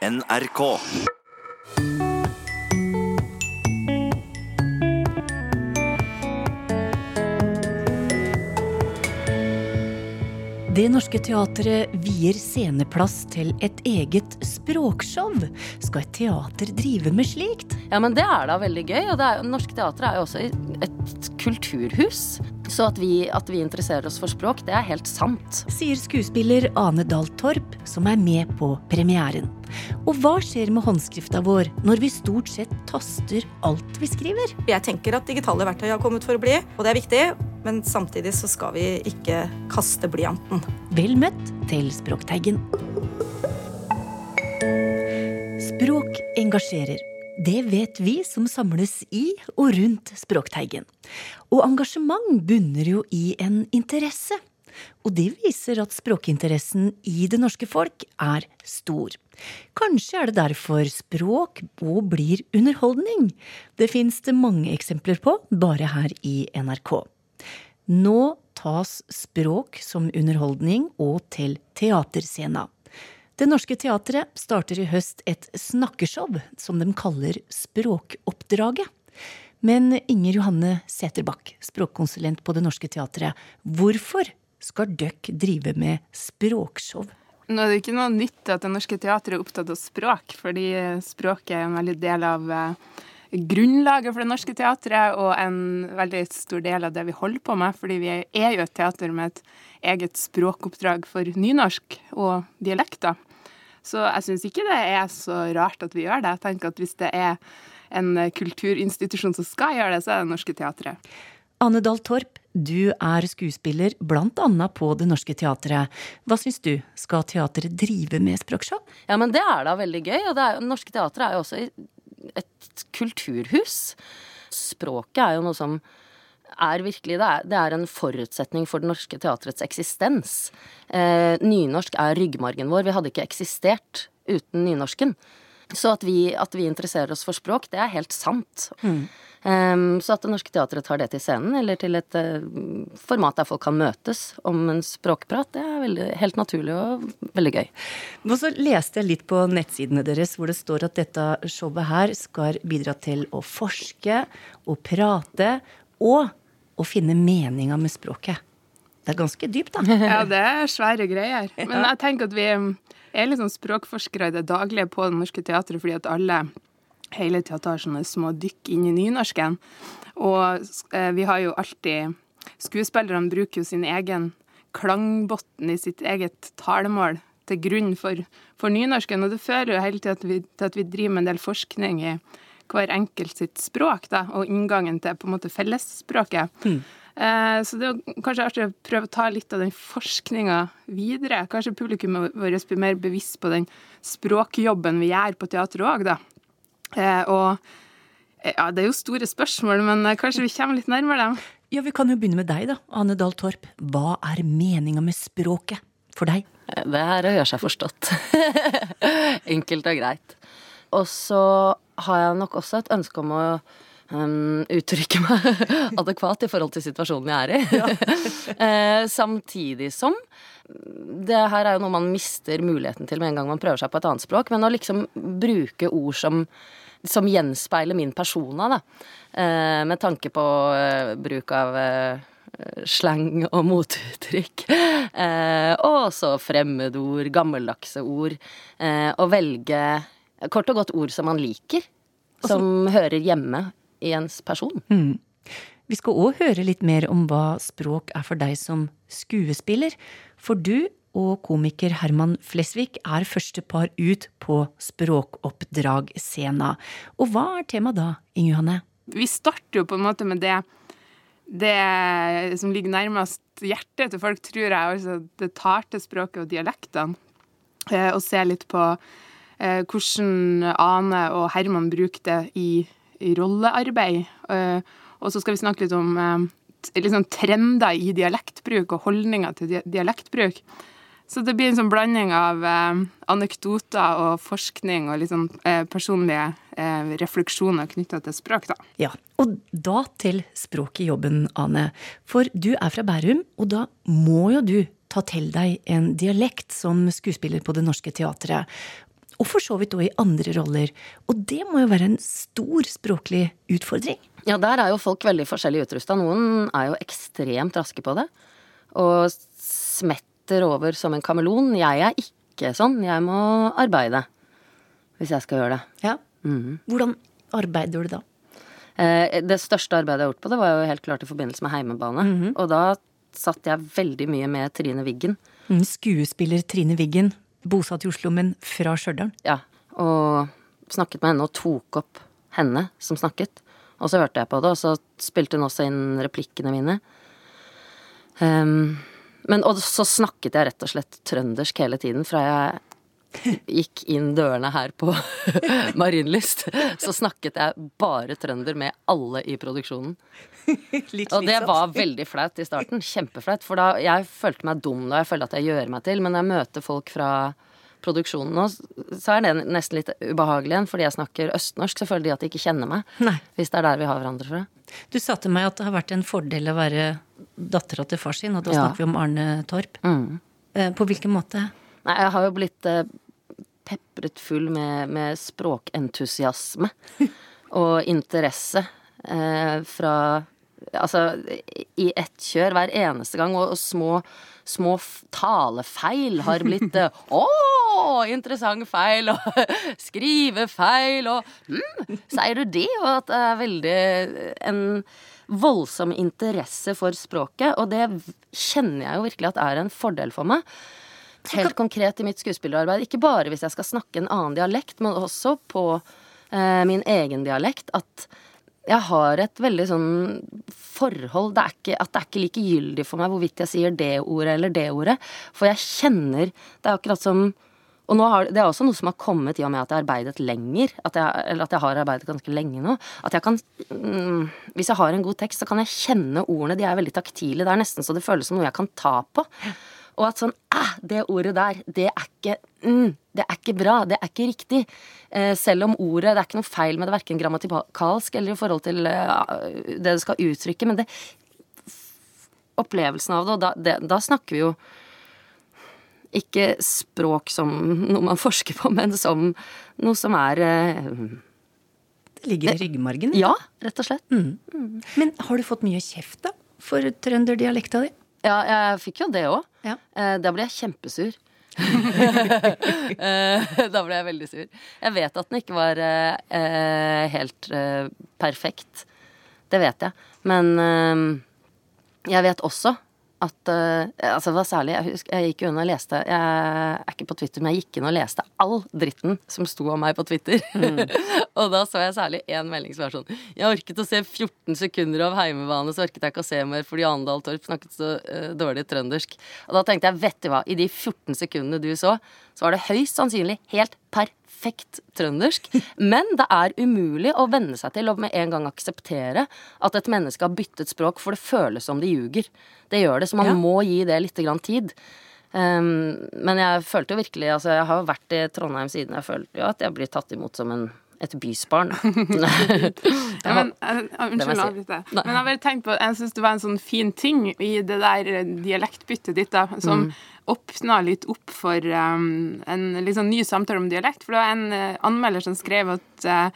NRK. Det Norske Teatret vier sceneplass til et eget språkshow. Skal et teater drive med slikt? Ja, men det er da veldig gøy. Og det er, Norske Teatret er jo også et kulturhus. Så at vi, at vi interesserer oss for språk, det er helt sant. Sier skuespiller Ane Dahl Torp, som er med på premieren. Og hva skjer med håndskrifta vår når vi stort sett taster alt vi skriver? Jeg tenker at digitale verktøy har kommet for å bli, og det er viktig. Men samtidig så skal vi ikke kaste blyanten. Vel møtt til Språkteigen. Språk engasjerer. Det vet vi som samles i og rundt Språkteigen. Og engasjement bunner jo i en interesse. Og det viser at språkinteressen i det norske folk er stor. Kanskje er det derfor språk og blir underholdning. Det fins det mange eksempler på, bare her i NRK. Nå tas språk som underholdning og til teaterscena. Det Norske Teatret starter i høst et snakkeshow som de kaller Språkoppdraget. Men Inger Johanne Seterbakk, språkkonsulent på Det Norske Teatret, hvorfor skal døkk drive med språkshow? Nå er det ikke noe nytt at Det Norske Teatret er opptatt av språk, fordi språket er en veldig del av eh, grunnlaget for Det Norske Teatret og en veldig stor del av det vi holder på med. Fordi vi er jo et teater med et eget språkoppdrag for nynorsk og dialekter. Så jeg syns ikke det er så rart at vi gjør det. Jeg tenker at hvis det er en kulturinstitusjon som skal gjøre det, så er det Norske Teatret. Anne Dahl Torp, du er skuespiller bl.a. på Det Norske Teatret. Hva syns du, skal teatret drive med språkshow? Ja, men det er da veldig gøy. Og det er, Norske Teatret er jo også et kulturhus. Språket er jo noe som er virkelig det er, det er en forutsetning for Det Norske Teatrets eksistens. Eh, nynorsk er ryggmargen vår. Vi hadde ikke eksistert uten nynorsken. Så at vi, at vi interesserer oss for språk, det er helt sant. Mm. Um, så at Det Norske Teatret tar det til scenen, eller til et uh, format der folk kan møtes om en språkprat, det er veldig, helt naturlig og veldig gøy. Og så leste jeg litt på nettsidene deres hvor det står at dette showet her skal bidra til å forske og prate og å finne meninga med språket. Det er ganske dypt, da. Ja, det er svære greier. Men jeg tenker at vi er litt sånn språkforskere i det daglige på Det Norske Teatret, fordi at alle hele tida tar sånne små dykk inn i nynorsken. Og eh, vi har jo alltid Skuespillerne bruker jo sin egen klangbunn i sitt eget talemål til grunn for, for nynorsken, og det fører jo hele tida til, at vi driver med en del forskning i hver enkelt sitt språk, da, og inngangen til på en måte fellesspråket. Mm. Eh, så det er kanskje artig å prøve å ta litt av den forskninga videre. Kanskje publikum vårt blir mer bevisst på den språkjobben vi gjør på teatret òg, da. Eh, og eh, ja, det er jo store spørsmål, men kanskje vi kommer litt nærmere dem. Ja, Vi kan jo begynne med deg, da, Ane Dahl Torp. Hva er meninga med språket for deg? Det er å gjøre seg forstått. Enkelt og greit. Og så har jeg nok også et ønske om å um, uttrykke meg adekvat i forhold til situasjonen jeg er i. Eh, samtidig som det her er jo noe man mister muligheten til med en gang man prøver seg på et annet språk, men å liksom bruke ord som, som gjenspeiler min persona, da, eh, med tanke på eh, bruk av slang og motuttrykk, eh, og også fremmedord, gammeldagse ord, eh, å velge kort og godt ord som man liker, som hører hjemme i ens person. Mm. Vi skal òg høre litt mer om hva språk er for deg som skuespiller. For du og komiker Herman Flesvig er første par ut på språkoppdragscena. Og hva er temaet da, Inge Johanne? Vi starter jo på en måte med det, det som ligger nærmest hjertet til folk, tror jeg. Altså det tarte språket og dialektene. Eh, og ser litt på eh, hvordan Ane og Herman bruker det i, i rollearbeid. Eh, og så skal vi snakke litt om liksom trender i dialektbruk og holdninger til dialektbruk. Så det blir en sånn blanding av eh, anekdoter og forskning og litt sånn eh, personlige refleksjoner knytta til språk, da. Ja, og da til språk i jobben, Ane. For du er fra Bærum, og da må jo du ta til deg en dialekt som skuespiller på Det Norske Teatret. Og for så vidt òg i andre roller. Og det må jo være en stor språklig utfordring. Ja, der er jo folk veldig forskjellig utrusta. Noen er jo ekstremt raske på det. Og smetter over som en kameleon. Jeg er ikke sånn. Jeg må arbeide hvis jeg skal gjøre det. Ja. Hvordan arbeider du da? Eh, det største arbeidet jeg har gjort på det, var jo helt klart i forbindelse med Heimebane. Og da satt jeg veldig mye med Trine Wiggen. Mm, Skuespiller Trine Wiggen, bosatt i Oslo, men fra Stjørdal. Ja, og snakket med henne og tok opp henne som snakket. Og så hørte jeg på det, og så spilte hun også inn replikkene mine. Um, men, og så snakket jeg rett og slett trøndersk hele tiden fra jeg gikk inn dørene her på Marienlyst. Så snakket jeg bare trønder med alle i produksjonen. Og det var veldig flaut i starten. Kjempeflaut. For da jeg følte meg dum da jeg følte at jeg gjør meg til. Men når jeg møter folk fra produksjonen nå, så er det nesten litt ubehagelig igjen. Fordi jeg snakker østnorsk, så føler de at de ikke kjenner meg. Nei. Hvis det er der vi har hverandre fra. Du sa til meg at det har vært en fordel å være dattera til far sin, og da Ja. snakker vi om Arne Torp. Mm. Eh, På hvilken måte? Nei, jeg har jo blitt eh, pepret full med, med språkentusiasme og interesse eh, fra Altså i ett kjør hver eneste gang, og, og små, små talefeil har blitt eh, Å, interessant feil, og skrivefeil, og mm, Sier du det? Og at det er veldig en voldsom interesse for språket, og det kjenner jeg jo virkelig at er en fordel for meg. Helt konkret i mitt skuespillerarbeid. Ikke bare hvis jeg skal snakke en annen dialekt, men også på eh, min egen dialekt. At jeg har et veldig sånn forhold det ikke, At det er ikke likegyldig for meg hvorvidt jeg sier det ordet eller det ordet. For jeg kjenner Det er akkurat som og har, det er også noe som har kommet i og med at jeg har arbeidet lenger. At jeg, eller at jeg har arbeidet ganske lenge nå. At jeg kan mm, Hvis jeg har en god tekst, så kan jeg kjenne ordene. De er veldig taktile. Det er nesten så det føles som noe jeg kan ta på. Og at sånn Æh, det ordet der, det er ikke mm, Det er ikke bra. Det er ikke riktig. Eh, selv om ordet Det er ikke noe feil med det, verken grammatikalsk eller i forhold til eh, det du skal uttrykke, men det Opplevelsen av det, og da, det, da snakker vi jo ikke språk som noe man forsker på, men som noe som er eh, Det ligger i ryggmargen. Ja, rett og slett. Men har du fått mye kjeft, da? For trønderdialekta di? Ja, jeg fikk jo det òg. Ja. Da ble jeg kjempesur. Eh, da ble jeg veldig sur. Jeg vet at den ikke var eh, eh, helt eh, perfekt. Det vet jeg. Men eh, jeg vet også at uh, Altså, det var særlig Jeg husker jeg gikk jo inn og leste Jeg er ikke på Twitter, men jeg gikk inn og leste all dritten som sto om meg på Twitter. og da så jeg særlig én melding som var sånn Jeg orket å se 14 sekunder av Heimebane, så orket jeg ikke å se mer fordi Andal Torp snakket så uh, dårlig trøndersk. Og da tenkte jeg, vet du hva, i de 14 sekundene du så, så var det høyst sannsynlig helt perfekt trøndersk. Men det er umulig å venne seg til og med en gang akseptere at et menneske har byttet språk, for det føles som de ljuger. Det gjør det, så man Ja. må gi det litt grann tid. Um, men jeg følte jo virkelig Altså, jeg har vært i Trondheim siden jeg følte jo at jeg blir tatt imot som en, et bysbarn. Ja, men, eh, Det unnskyld å. Men jeg har bare tenkt på, jeg syns det var en sånn fin ting i det der eh, dialektbyttet ditt, da, som Mm. åpna litt opp for um, en sånn ny samtale om dialekt. For det var en uh, anmelder som skrev at uh,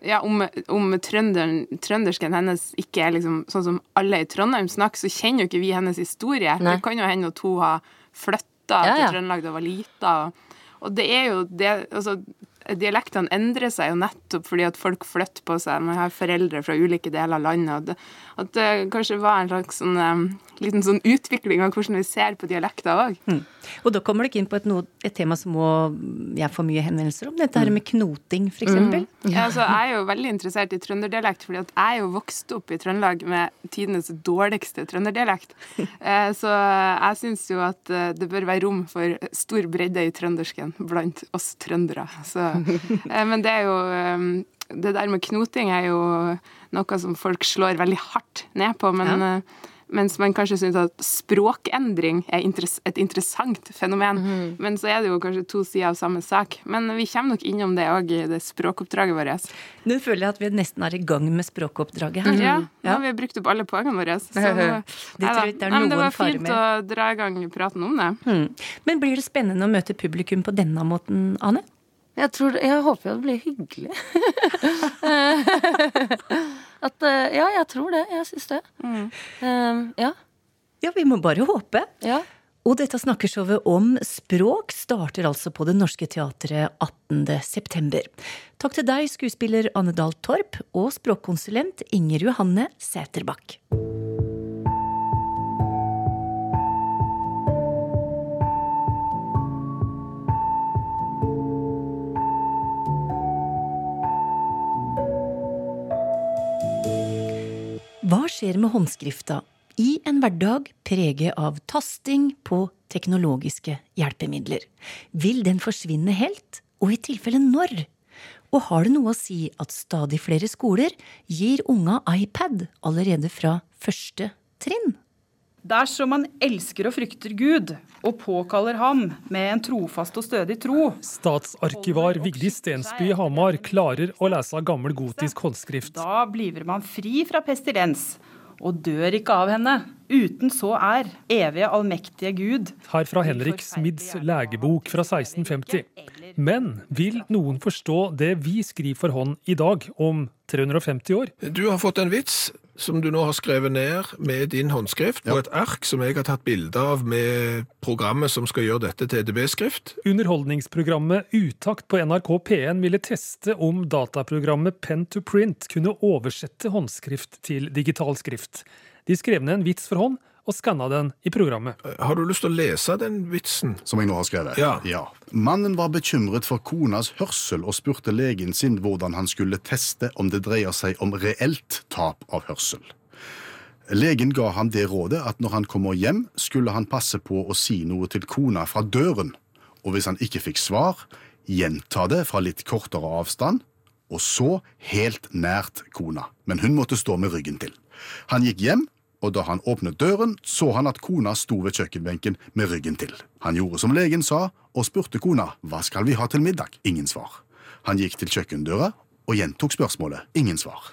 ja, om, om trøndersken hennes ikke er liksom sånn som alle i Trondheim snakker, så kjenner jo ikke vi hennes historie. Nei. Det kan jo hende at hun har flytta Ja, ja. til Trøndelag da hun var lita. Og det er jo det altså, Dialektene endrer seg jo nettopp fordi at folk flytter på seg. Man har foreldre fra ulike deler av landet. Og at det kanskje var en slags sånn, liten sånn utvikling av hvordan vi ser på dialekter òg. Og da kommer dere inn på et, noe, et tema som må, jeg får mye henvendelser om. Dette her med knoting, for eksempel. Ja, altså, jeg er jo veldig interessert i trønderdialekt, fordi at jeg er jo vokst opp i Trøndelag med tidenes dårligste trønderdialekt. Eh, Så jeg syns jo at eh, det bør være rom for stor bredde i trøndersken blant oss trøndere. Så, men det er jo eh, Det der med knoting er jo noe som folk slår veldig hardt ned på, men Ja. eh, mens man kanskje syns at språkendring er et interessant fenomen. Men så er det jo kanskje to sider av samme sak. Men vi kommer nok innom det òg i det språkoppdraget vårt. Nå føler jeg at vi nesten er i gang med språkoppdraget her. Ja, nå Ja. har vi brukt opp alle poengene våre. Så, Det tror jeg det er Nei, men det var fint å dra i gang praten om det. Mm. Men blir det spennende å møte publikum på denne måten, Ane? Jeg, tror, jeg håper jo det blir hyggelig. At eh, Ja, jeg tror det. Jeg syns det. Um, ja. Ja, vi må bare håpe. Ja. Og dette snakkeshowet om språk starter altså på Det Norske Teatret 18. september. Takk til deg, skuespiller Anne Dahl Torp, og språkkonsulent Inger Johanne Sæterbakk. Hva skjer med håndskrifta i en hverdag preget av tasting på teknologiske hjelpemidler? Vil den forsvinne helt, og i tilfelle når? Og har det noe å si at stadig flere skoler gir unga iPad allerede fra første trinn? Dersom man elsker og frykter Gud, og påkaller ham med en trofast og stødig tro Statsarkivar Vigdis Stensby Hamar klarer å lese gammel gotisk håndskrift. Da blir man fri fra pestilens og dør ikke av henne. Uten så er evige allmektige Gud. Her fra Henrik Smids legebok fra 1650. Men vil noen forstå det vi skriver for hånd i dag, om 350 år? Du har fått en vits som du nå har skrevet ned med din håndskrift på et ark som jeg har tatt bilde av med programmet som skal gjøre dette til EDB-skrift. Underholdningsprogrammet Utakt på NRK P1 ville teste om dataprogrammet Pen to Print kunne oversette håndskrift til digital skrift. De skrev ned en vits for hånd og skanna den i programmet. Har du lyst til å lese den vitsen? Som jeg nå har skrevet? Ja. Mannen var bekymret for konas hørsel og spurte legen sin hvordan han skulle teste om det dreier seg om reelt tap av hørsel. Legen ga ham det rådet at når han kommer hjem, skulle han passe på å si noe til kona fra døren, og hvis han ikke fikk svar, gjenta det fra litt kortere avstand, og så helt nært kona, men hun måtte stå med ryggen til. Han gikk hjem og da han åpnet døren, så han at kona sto ved kjøkkenbenken med ryggen til. Han gjorde som legen sa, og spurte kona hva skal vi ha til middag. Ingen svar. Han gikk til kjøkkendøra og gjentok spørsmålet. Ingen svar.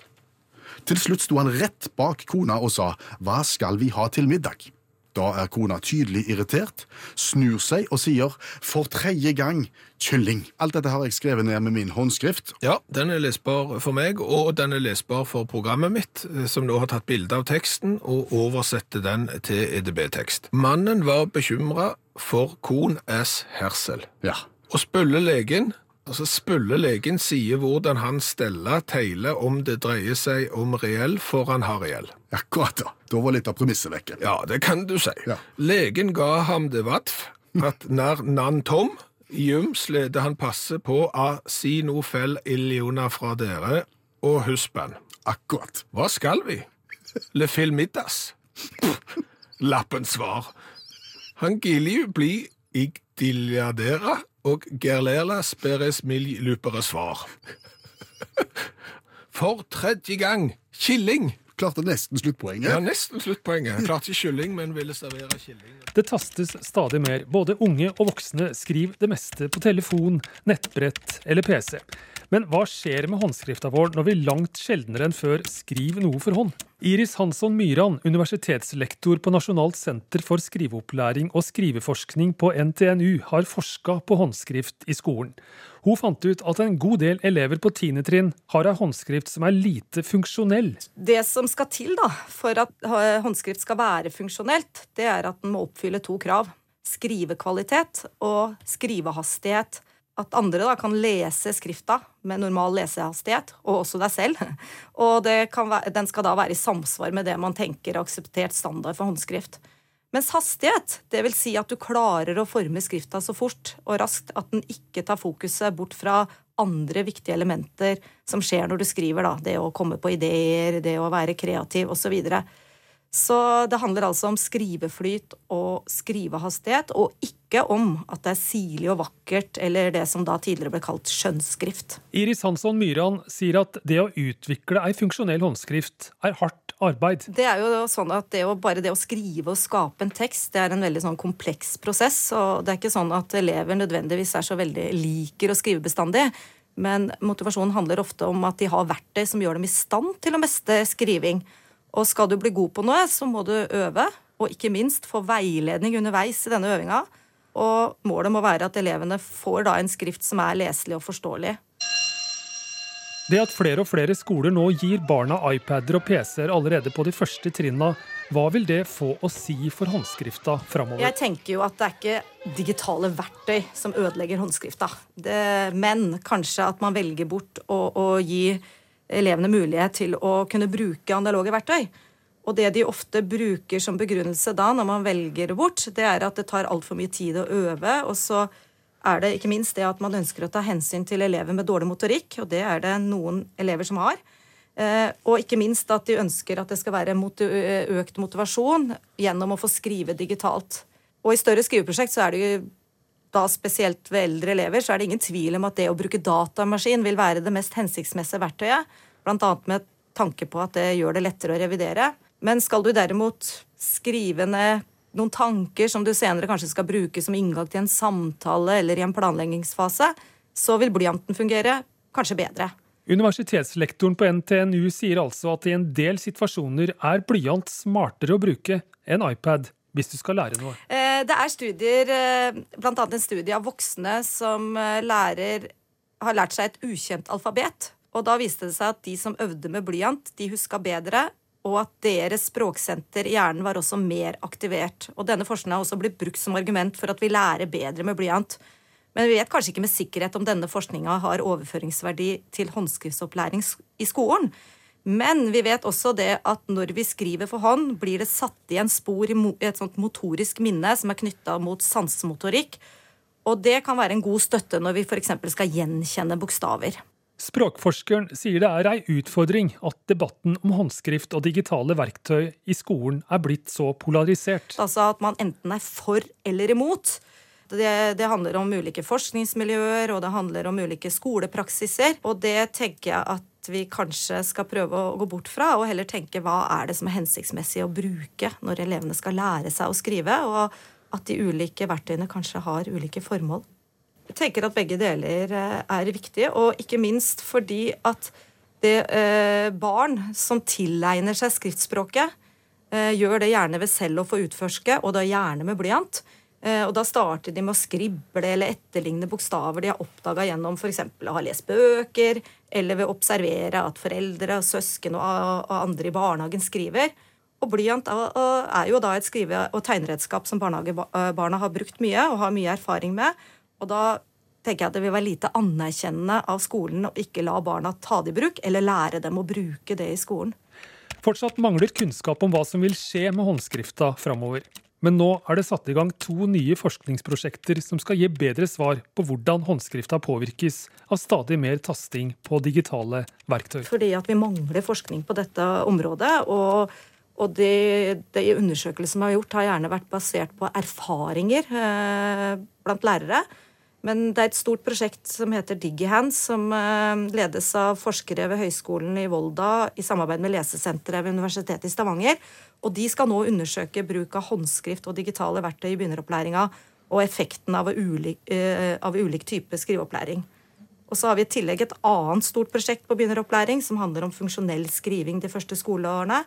Til slutt sto han rett bak kona og sa hva skal vi ha til middag? Da er kona tydelig irritert, snur seg og sier for tredje gang kylling. Alt dette har jeg skrevet ned med min håndskrift. Ja, den er lesbar for meg, og den er lesbar for programmet mitt, eh, som nå har tatt bilde av teksten og oversetter den til EDB-tekst. Mannen var bekymra for kon as hersel. Ja. Og spølle legen Altså Spølle legen sier hvordan han steller teiler om det dreier seg om reell for han har reell? Akkurat, da. Da var litt av premisset vekke. Ja, det kan du si. Ja. Legen ga ham det vatf, at når nan tom, jum slede han passe på a si no fell illiona fra dere og husban. Akkurat. Hva skal vi? Le fil middags? Lappens svar. Han gilju bli igdiljadera og gerlela speres mil lupere svar. For tredje gang, killing! Klarte nesten sluttpoenget. Ja, nesten sluttpoenget. Klarte ikke kylling, men ville servere kylling. Det tastes stadig mer. Både unge og voksne skriver det meste på telefon, nettbrett eller PC. Men hva skjer med håndskrifta vår når vi langt sjeldnere enn før skriver noe for hånd? Iris Hansson Myran, universitetslektor på Nasjonalt senter for skriveopplæring og skriveforskning på NTNU, har forska på håndskrift i skolen. Hun fant ut at en god del elever på tiendetrinn har ei håndskrift som er lite funksjonell. Det som skal til da, for at håndskrift skal være funksjonelt, det er at den må oppfylle to krav. Skrivekvalitet og skrivehastighet. At andre da kan lese skrifta med normal lesehastighet, og også deg selv. Og være, den skal da være i samsvar med det man tenker er akseptert standard for håndskrift. Mens hastighet, det vil si at du klarer å forme skrifta så fort og raskt at den ikke tar fokuset bort fra andre viktige elementer som skjer når du skriver. da, Det å komme på ideer, det å være kreativ osv. Så, videre. Så det handler altså om skriveflyt og skrivehastighet, og ikke om at det er sirlig og vakkert, eller det som da tidligere ble kalt skjønnskrift. Iris Hansson Myran sier at det å utvikle ei funksjonell håndskrift er hardt arbeid. Det er jo sånn at det å, Bare det å skrive og skape en tekst det er en veldig sånn kompleks prosess. og Det er ikke sånn at elever nødvendigvis er så veldig liker å skrive bestandig. Men motivasjonen handler ofte om at de har verktøy som gjør dem i stand til å mestre skriving. Og skal du bli god på noe, så må du øve, og ikke minst få veiledning underveis i denne øvinga. Og målet må være at elevene får da en skrift som er leselig og forståelig. Det at flere og flere skoler nå gir barna iPader og PC-er allerede på de første trinna, hva vil det få å si for håndskrifta framover? Jeg tenker jo at det er ikke digitale verktøy som ødelegger håndskrifta. Det, men kanskje at man velger bort å, å gi elevene mulighet til å kunne bruke analoge verktøy. Og det de ofte bruker som begrunnelse da, når man velger bort, det er at det tar altfor mye tid å øve. og så er det ikke minst det at man ønsker å ta hensyn til elever med dårlig motorikk, og det er det noen elever som har. Eh, og ikke minst at de ønsker at det skal være økt motivasjon gjennom å få skrive digitalt. Og i større skriveprosjekt så er det jo da spesielt ved eldre elever så er det ingen tvil om at det å bruke datamaskin vil være det mest hensiktsmessige verktøyet, bl.a. med tanke på at det gjør det lettere å revidere. Men skal du derimot skrive ned noen tanker som du senere kanskje skal bruke som inngang til en samtale eller i en planleggingsfase, så vil blyanten fungere kanskje bedre. Universitetslektoren på NTNU sier altså at i en del situasjoner er blyant smartere å bruke enn iPad hvis du skal lære noe. Eh, det er studier, eh, bl.a. en studie av voksne som eh, lærer, har lært seg et ukjent alfabet. Og da viste det seg at de som øvde med blyant, de huska bedre og at deres språksenter i hjernen var også mer aktivert. Og denne forskningen har også blitt brukt som argument for at vi lærer bedre med blyant. Men vi vet kanskje ikke med sikkerhet om denne forskninga har overføringsverdi til håndskriftsopplæring i skolen. Men vi vet også det at når vi skriver for hånd, blir det satt igjen spor i et sånt motorisk minne som er knytta mot sansemotorikk. Og det kan være en god støtte når vi f.eks. skal gjenkjenne bokstaver. Språkforskeren sier det er ei utfordring at debatten om håndskrift og digitale verktøy i skolen er blitt så polarisert. Altså at man enten er for eller imot. Det, det, handler om ulike forskningsmiljøer, og det handler om ulike skolepraksiser. Og det tenker jeg at vi kanskje skal prøve å gå bort fra, og heller tenke hva er det som er hensiktsmessig å bruke når elevene skal lære seg å skrive, og at de ulike verktøyene kanskje har ulike formål. Jeg tenker at begge deler eh, er viktige, og ikke minst fordi at det eh, barn som tilegner seg skriftspråket, eh, gjør det gjerne ved selv å få utforske, og da gjerne med blyant. Eh, og da starter de med å skrible eller etterligne bokstaver de har oppdaga gjennom f.eks. å ha lest bøker, eller ved å observere at foreldre, søsken og, andre i barnehagen skriver. Og blyant er jo da et skrive- og tegneredskap som barnehagebarna har brukt mye og har mye erfaring med. Og da tenker jeg at det vil være lite anerkjennende av skolen å ikke la barna ta det i bruk, eller lære dem å bruke det i skolen. Fortsatt mangler kunnskap om hva som vil skje med håndskrifta framover. Men nå er det satt i gang to nye forskningsprosjekter som skal gi bedre svar på hvordan håndskrifta påvirkes av stadig mer tasting på digitale verktøy. Fordi at vi mangler forskning på dette området. og og de, de undersøkelsene som er gjort, har gjerne vært basert på erfaringer eh, blant lærere. Men det er et stort prosjekt som heter DigiHands, som eh, ledes av forskere ved Høgskolen i Volda i samarbeid med Lesesenteret ved Universitetet i Stavanger. Og de skal nå undersøke bruk av håndskrift og digitale verktøy i begynneropplæringa og effekten av ulik, uh, av ulik type skriveopplæring. Og så har vi i tillegg et annet stort prosjekt på begynneropplæring som handler om funksjonell skriving de første skoleårene,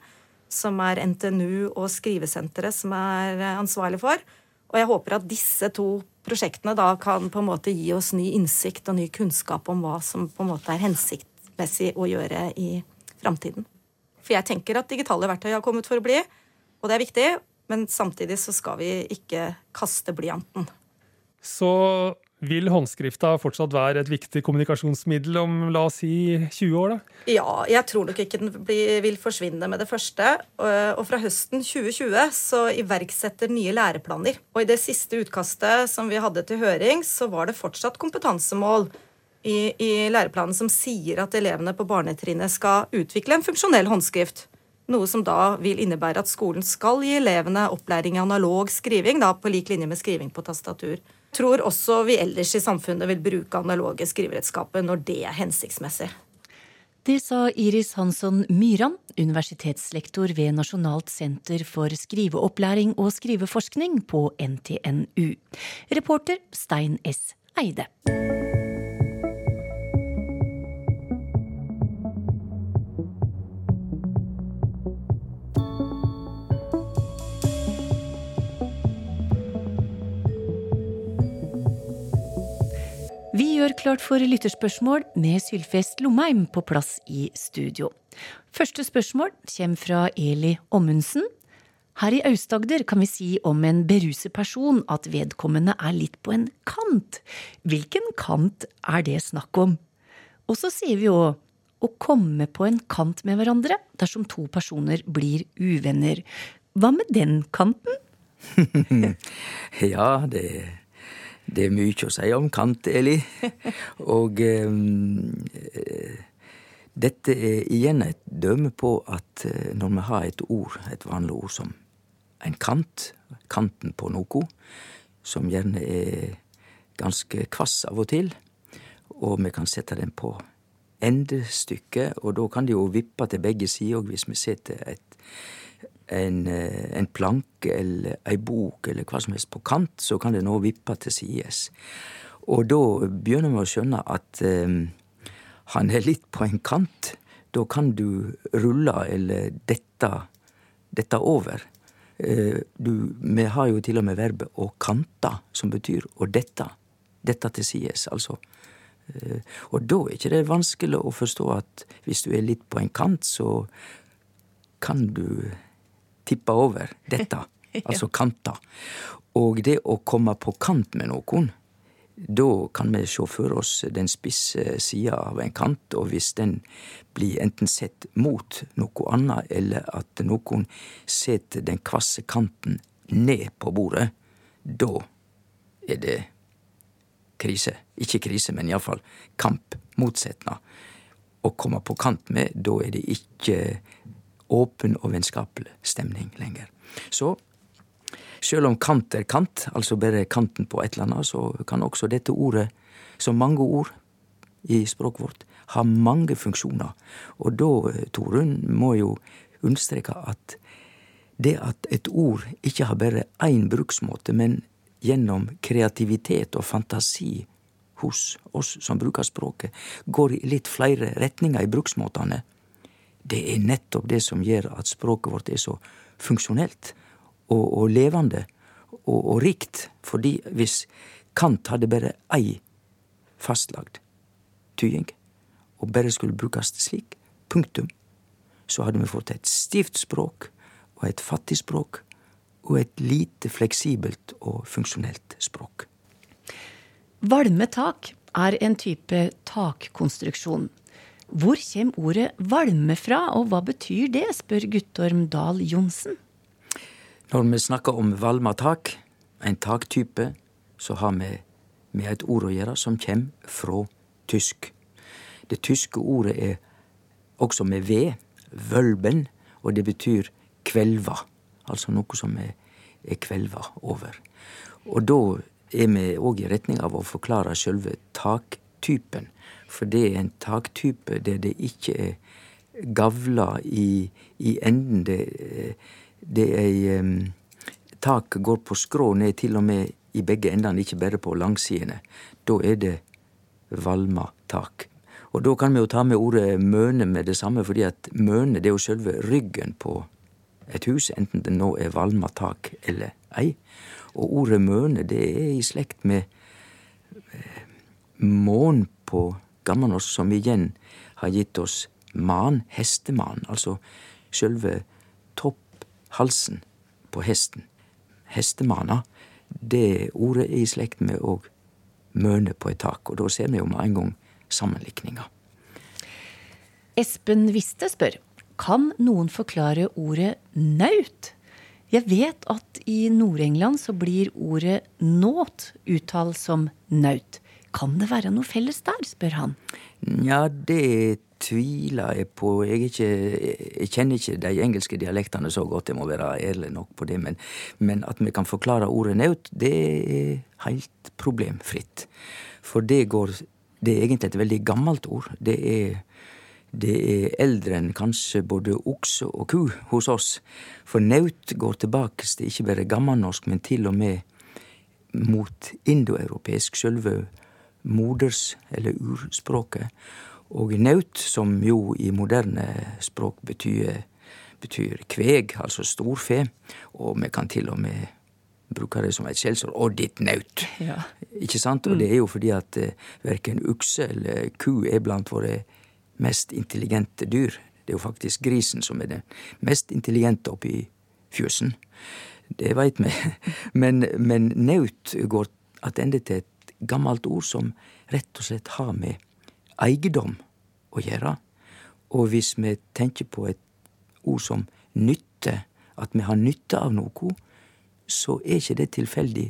som er NTNU og Skrivesenteret som er eh, ansvarlig for. Og jeg håper at disse to prosjektene da kan på en måte gi oss ny innsikt og ny kunnskap om hva som på en måte er hensiktsmessig å gjøre i framtiden. For jeg tenker at digitale verktøy har kommet for å bli, og det er viktig. Men samtidig så skal vi ikke kaste blyanten. Så vil håndskrifta fortsatt være et viktig kommunikasjonsmiddel om la oss si 20 år? da? Ja, jeg tror nok ikke den vil forsvinne med det første. Og fra høsten 2020 så iverksetter nye læreplaner. Og i det siste utkastet som vi hadde til høring, så var det fortsatt kompetansemål i, i læreplanen som sier at elevene på barnetrinnet skal utvikle en funksjonell håndskrift. Noe som da vil innebære at skolen skal gi elevene opplæring i analog skriving, da på lik linje med skriving på tastatur tror også vi ellers i samfunnet vil bruke analoge skriveredskaper når det er hensiktsmessig. Det sa Iris Hansson Myran, universitetslektor ved Nasjonalt senter for skriveopplæring og skriveforskning på NTNU. Reporter Stein S. Eide. Gjør klart for lytterspørsmål med Sylfest Lomheim på plass i studio. Første spørsmål kommer fra Eli Ommundsen. Her i Aust-Agder kan vi si om en beruset person at vedkommende er litt på en kant. Hvilken kant er det snakk om? Og så sier vi jo å komme på en kant med hverandre dersom to personer blir uvenner. Hva med den kanten? ja, det, det, er mye å si om kant, Eli. Og eh, dette er igjen et dømme på at eh, når vi har et ord, et vanlig ord som en kant, kanten på noe, som gjerne er ganske kvass av og til, og vi kan sette den på endestykket, og da kan det jo vippe til begge sider hvis vi setter et, en, eh, en, planke eller ei bok eller hva som helst på kant, så kan det nå vippe til sides. Og da begynner vi å skjønne at um, han er litt på en kant, da kan du rulle eller dette, dette over. Eh, du, vi har jo til og med verbet å kante, som betyr å dette. Dette til sides, altså. Eh, og da er ikke det vanskelig å forstå at hvis du er litt på en kant, så kan du tippe over dette. Altså kanta. Og det å komme på kant med noen, da kan vi se for oss den spisse sida av en kant, og hvis den blir enten sett mot noe annet, eller at noen setter den kvasse kanten ned på bordet, da er det krise. Ikke krise, men iallfall kamp, motsetnad. Å komme på kant med, da er det ikke åpen og vennskapelig stemning lenger. Så Sjøl om kant er kant, altså bare kanten på et eller annet, så kan også dette ordet, som mange ord i språket vårt, ha mange funksjoner. Og da, Torunn, må jo understreke at det at et ord ikke har bare én bruksmåte, men gjennom kreativitet og fantasi hos oss som bruker språket, går i litt flere retninger i bruksmåtene, det er nettopp det som gjør at språket vårt er så funksjonelt og, og levende og, og, rikt. Fordi hvis Kant hadde bare ei fastlagd tying, og bare skulle brukes slik, punktum, så hadde vi fått et stivt språk og et fattig språk og et lite fleksibelt og funksjonelt språk. Valmetak er en type takkonstruksjon. Hvor kommer ordet valme fra, og hva betyr det, spør Guttorm Dahl Johnsen. Når vi snakker om valmatak, en taktype, så har vi med et ord å gjøre som kommer fra tysk. Det tyske ordet er også med V, vølben, og det betyr kvelva. Altså noe som er, er kvelva over. Og da er vi òg i retning av å forklare sjølve taktypen. For det er en taktype der det ikke er gavla i, i enden. Det, det er um, Taket går på skrå ned til og med i begge endene, ikke bare på langsidene. Da er det valma tak. Og da kan vi jo ta med ordet møne med det samme, fordi at møne det er jo selve ryggen på et hus, enten det nå er valma tak eller ei. Og ordet møne det er i slekt med eh, mån på gammelnorsk, som igjen har gitt oss man, hesteman, altså sjølve topphalsen på hesten. Hestemana, det ordet er i slekt med å møne på et tak, og da ser vi jo med en gang sammenlikninga. Espen Viste spør kan noen forklare ordet naut? Jeg vet at i Nord-England så blir ordet nåt uttalt som naut. Kan det være noe felles der, spør han. Ja, det tviler jeg på. Jeg, ikke, jeg, kjenner ikke de engelske dialektene så godt, jeg må være ærlig nok på det. Men, men at vi kan forklare ordet naut, det er helt problemfritt. For det går Det er egentlig et veldig gammelt ord. Det er, det er eldre enn kanskje både okse og ku hos oss. For naut går tilbake til ikke bare gammelnorsk, men til og med mot indoeuropeisk, sjølve moders- eller urspråket. Og naut, som jo i moderne språk betyr, betyr kveg, altså storfe, og vi kan til og med bruker det som et skjellsord. Og ditt naut'. Ja. Ikke sant? Og det er jo fordi at eh, verken ukse eller ku er blant våre mest intelligente dyr. Det er jo faktisk grisen som er den mest intelligente oppi fjøsen. Det veit vi. Men, men naut går attende til et gammelt ord som rett og slett har med eiendom å gjøre. Og hvis vi tenker på et ord som nytte, at vi har nytte av noe, så er ikke det tilfeldig.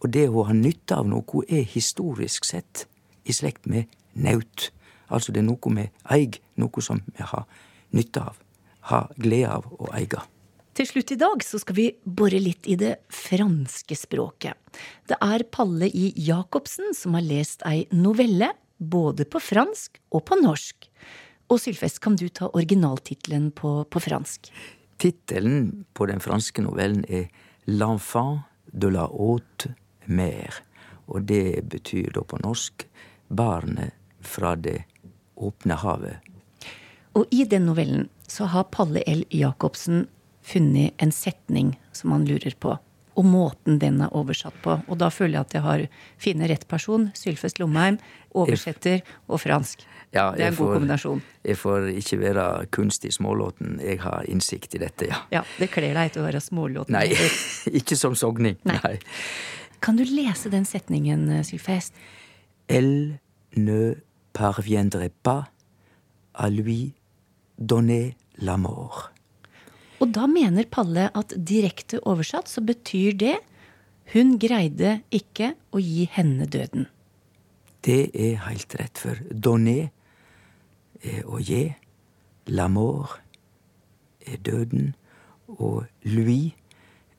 Og det å ha nytte av noe er historisk sett i slekt med naut. Altså det er noe vi eier, noe som vi har nytte av, har glede av å eie. Til slutt i dag så skal vi bore litt i det franske språket. Det er Palle I. Jacobsen som har lest ei novelle, både på fransk og på norsk. Og Sylfest, kan du ta originaltittelen på, på fransk? Tittelen på den franske novellen er L'enfant de la haute mer. Og det betyr da på norsk Barnet fra det åpne havet. Og i den novellen så har Palle L. Jacobsen funnet en setning som han lurer på. Og måten den er oversatt på. Og da føler jeg at jeg har funnet rett person. Sylfest Lomheim, oversetter og fransk. Ja, det er en jeg god får- kombinasjon. Jeg får ikke være kunstig smålåten. Jeg har innsikt i dette, ja. Ja, Det kler deg ikke å være smålåten. Nei, ikke som sogning. Nei. Nei. Kan du lese den setningen, eh, Sylfest? Elle ne parviendrait pas à lui donner la mort. Og da mener Palle at direkte oversatt så betyr det hun greide ikke å gi henne døden. Det er helt rett, for donner er å gi, L'amour er døden, og lui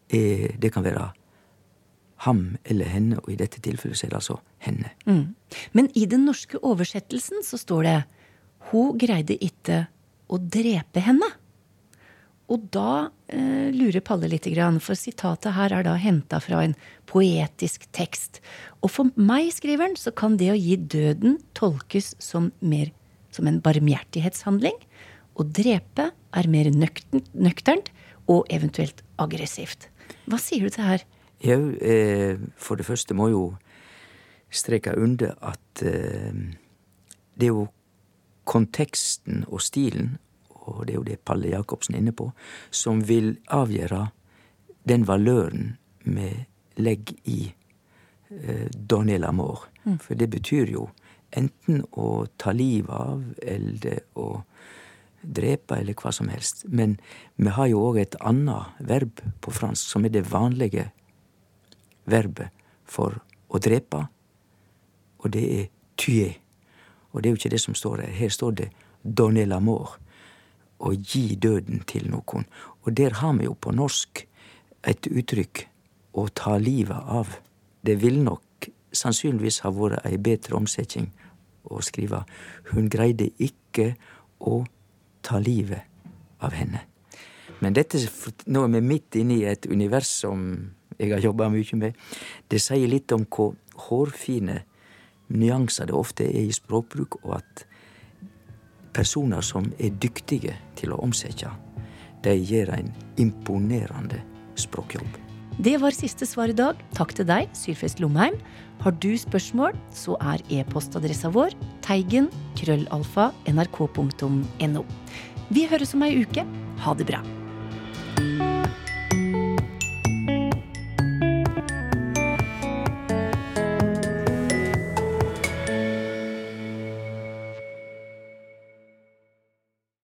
er Det kan være ham eller henne, og i dette tilfellet så er det altså henne. Men i den norske oversettelsen så står det hun greide ikke å drepe henne. Og da eh, lurer Palle litt, for sitatet her er da henta fra en poetisk tekst. Og for meg, skriver han, så kan det å gi døden tolkes som mer som en barmhjertighetshandling. Å drepe er mer nøkternt, nøkternt og eventuelt aggressivt. Hva sier du til her? Jau, eh, for det første må jo streke under at eh, det er jo konteksten og stilen, og det er jo det Palle Jacobsen er inne på, som vil avgjøre den valøren vi legger i eh, Donner l'amour. For det betyr jo enten å ta livet av, eller å drepe, eller hva som helst. Men vi har jo òg et annet verb på fransk, som er det vanlige verbet for å drepe, og det er tuer. Og det er jo ikke det som står her. Her står det donner l'amour, å gi døden til noen. Og der har vi jo på norsk et uttrykk å ta livet av. Det vil nok sannsynligvis ha vært ei bedre omsetning å skrive hun greide ikke å ta livet av henne. Men dette, nå er vi midt inne i et univers som jeg har jobba mye med. Det sier litt om hvor hårfine nyanser det ofte er i språkbruk, og at personer som er dyktige til å omsette, de gjør en imponerende språkjobb. Det var siste svar i dag. Takk til deg, Sylfest Lomheim. Har du spørsmål, så er e-postadressa vår teigen krøllalfa nrk.no. Vi høres om ei uke. Ha det bra.